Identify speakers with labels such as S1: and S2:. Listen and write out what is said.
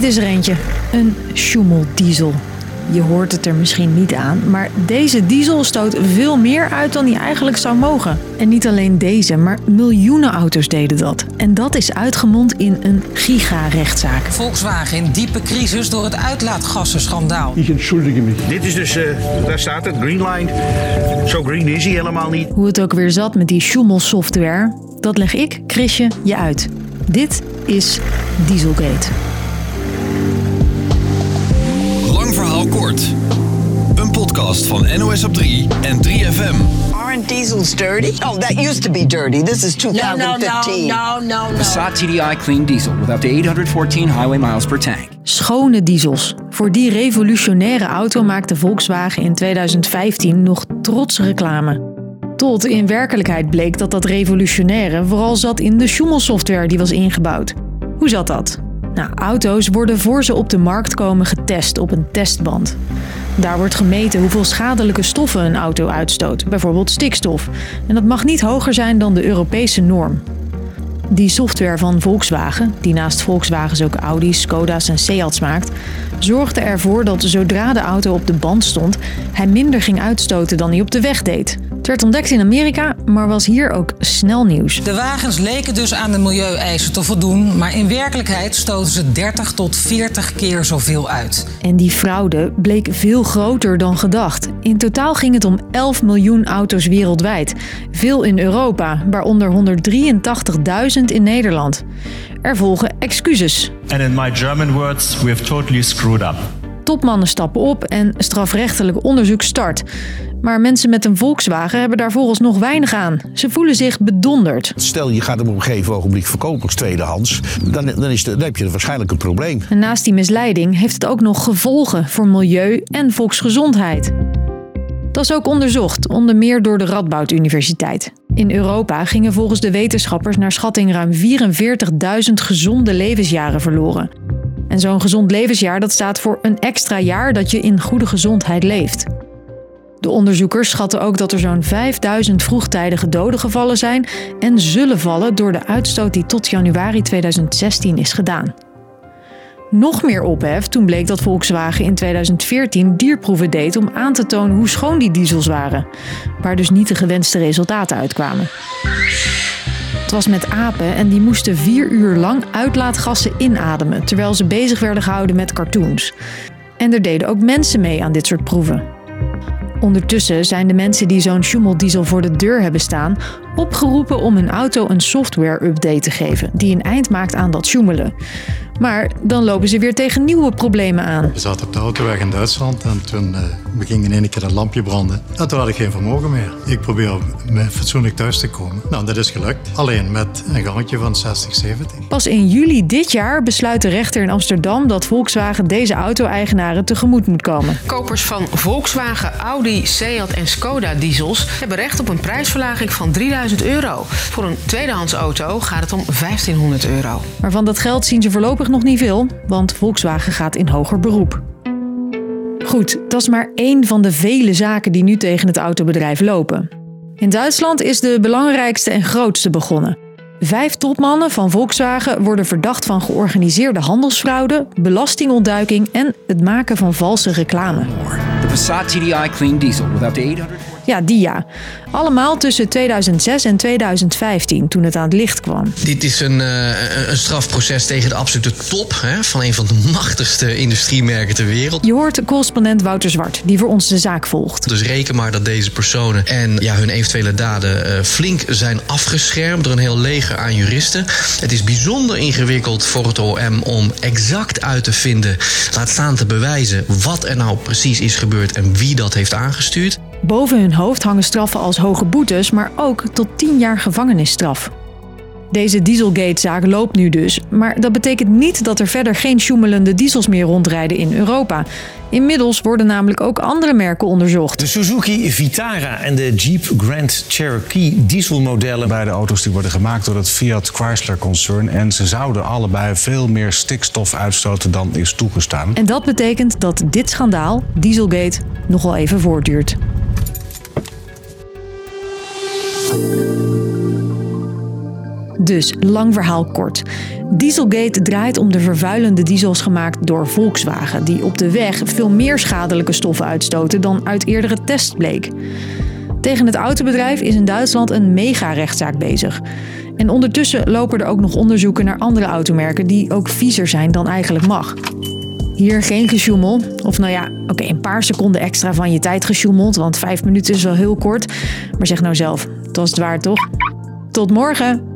S1: Dit is er eentje. Een Schumel-diesel. Je hoort het er misschien niet aan, maar deze diesel stoot veel meer uit dan hij eigenlijk zou mogen. En niet alleen deze, maar miljoenen auto's deden dat. En dat is uitgemond in een giga-rechtszaak.
S2: Volkswagen in diepe crisis door het uitlaatgassenschandaal.
S3: Ik entschuldige me.
S4: Dit is dus, eh, daar staat het, Green Line. Zo green is hij helemaal niet.
S1: Hoe het ook weer zat met die Schumel-software, dat leg ik, Chrisje, je uit. Dit is Dieselgate.
S5: Verhaal kort. Een podcast van NOS op 3 en 3FM.
S6: Aren't diesels dirty? Oh, that used to be dirty. This is
S7: No, no, no,
S6: 2015.
S7: no, no, no.
S8: Passat TDI clean diesel with up to 814 highway miles per tank.
S1: Schone diesels. Voor die revolutionaire auto maakte Volkswagen in 2015 nog trots reclame. Tot in werkelijkheid bleek dat dat revolutionaire vooral zat in de Schumel-software die was ingebouwd. Hoe zat dat? Nou, auto's worden voor ze op de markt komen getest op een testband. Daar wordt gemeten hoeveel schadelijke stoffen een auto uitstoot, bijvoorbeeld stikstof. En dat mag niet hoger zijn dan de Europese norm. Die software van Volkswagen, die naast Volkswagens ook Audi's, Skoda's en Seats maakt, zorgde ervoor dat zodra de auto op de band stond, hij minder ging uitstoten dan hij op de weg deed. Werd ontdekt in Amerika, maar was hier ook snel nieuws.
S2: De wagens leken dus aan de milieueisen te voldoen, maar in werkelijkheid stoten ze 30 tot 40 keer zoveel uit.
S1: En die fraude bleek veel groter dan gedacht. In totaal ging het om 11 miljoen auto's wereldwijd. Veel in Europa, waaronder 183.000 in Nederland. Er volgen excuses.
S9: And in my German words, we have totally screwed up.
S1: Topmannen stappen op en strafrechtelijk onderzoek start. Maar mensen met een Volkswagen hebben daar volgens nog weinig aan. Ze voelen zich bedonderd.
S4: Stel je gaat hem op een gegeven ogenblik verkopen als tweedehands. Dan, dan, is de, dan heb je waarschijnlijk een probleem.
S1: En naast die misleiding heeft het ook nog gevolgen voor milieu en volksgezondheid. Dat is ook onderzocht, onder meer door de Radboud Universiteit. In Europa gingen volgens de wetenschappers naar schatting ruim 44.000 gezonde levensjaren verloren. En zo'n gezond levensjaar dat staat voor een extra jaar dat je in goede gezondheid leeft. De onderzoekers schatten ook dat er zo'n 5000 vroegtijdige doden gevallen zijn en zullen vallen door de uitstoot die tot januari 2016 is gedaan. Nog meer ophef toen bleek dat Volkswagen in 2014 dierproeven deed om aan te tonen hoe schoon die diesels waren, waar dus niet de gewenste resultaten uitkwamen. Het was met apen en die moesten vier uur lang uitlaatgassen inademen terwijl ze bezig werden gehouden met cartoons. En er deden ook mensen mee aan dit soort proeven. Ondertussen zijn de mensen die zo'n Schumel-diesel voor de deur hebben staan opgeroepen om hun auto een software-update te geven die een eind maakt aan dat sjoemelen. Maar dan lopen ze weer tegen nieuwe problemen aan.
S10: We zaten op de autoweg in Duitsland en toen uh, beging in één keer dat lampje branden. En toen had ik geen vermogen meer. Ik probeer met fatsoenlijk thuis te komen. Nou, dat is gelukt. Alleen met een gangetje van 60, 70.
S1: Pas in juli dit jaar besluit de rechter in Amsterdam dat Volkswagen deze auto-eigenaren tegemoet moet komen.
S7: Kopers van Volkswagen, Audi, Seat en Skoda diesels hebben recht op een prijsverlaging van 3000 euro. Voor een tweedehands auto gaat het om 1500 euro.
S1: Maar van dat geld zien ze voorlopig nog niet veel, want Volkswagen gaat in hoger beroep. Goed, dat is maar één van de vele zaken die nu tegen het autobedrijf lopen. In Duitsland is de belangrijkste en grootste begonnen. Vijf topmannen van Volkswagen worden verdacht van georganiseerde handelsfraude, belastingontduiking en het maken van valse reclame.
S8: The Passat TDI clean diesel with up to 800.
S1: Ja, die ja. Allemaal tussen 2006 en 2015, toen het aan het licht kwam.
S11: Dit is een, uh, een strafproces tegen de absolute top hè, van een van de machtigste industriemerken ter wereld.
S1: Je hoort correspondent Wouter Zwart, die voor ons de zaak volgt.
S11: Dus reken maar dat deze personen en ja, hun eventuele daden uh, flink zijn afgeschermd door een heel leger aan juristen. Het is bijzonder ingewikkeld voor het OM om exact uit te vinden, laat staan te bewijzen, wat er nou precies is gebeurd en wie dat heeft aangestuurd.
S1: Boven hun hoofd hangen straffen als hoge boetes, maar ook tot 10 jaar gevangenisstraf. Deze Dieselgate-zaak loopt nu dus, maar dat betekent niet dat er verder geen sjoemelende diesels meer rondrijden in Europa. Inmiddels worden namelijk ook andere merken onderzocht.
S12: De Suzuki Vitara en de Jeep Grand Cherokee dieselmodellen.
S13: Beide auto's die worden gemaakt door het Fiat Chrysler concern en ze zouden allebei veel meer stikstof uitstoten dan is toegestaan.
S1: En dat betekent dat dit schandaal, Dieselgate, nogal even voortduurt. Dus, lang verhaal kort. Dieselgate draait om de vervuilende diesels gemaakt door Volkswagen, die op de weg veel meer schadelijke stoffen uitstoten dan uit eerdere tests bleek. Tegen het autobedrijf is in Duitsland een mega-rechtszaak bezig. En ondertussen lopen er ook nog onderzoeken naar andere automerken die ook viezer zijn dan eigenlijk mag. Hier geen gesjoemel. Of nou ja, oké, een paar seconden extra van je tijd gesjoemeld, want vijf minuten is wel heel kort. Maar zeg nou zelf, het was het waard toch? Tot morgen!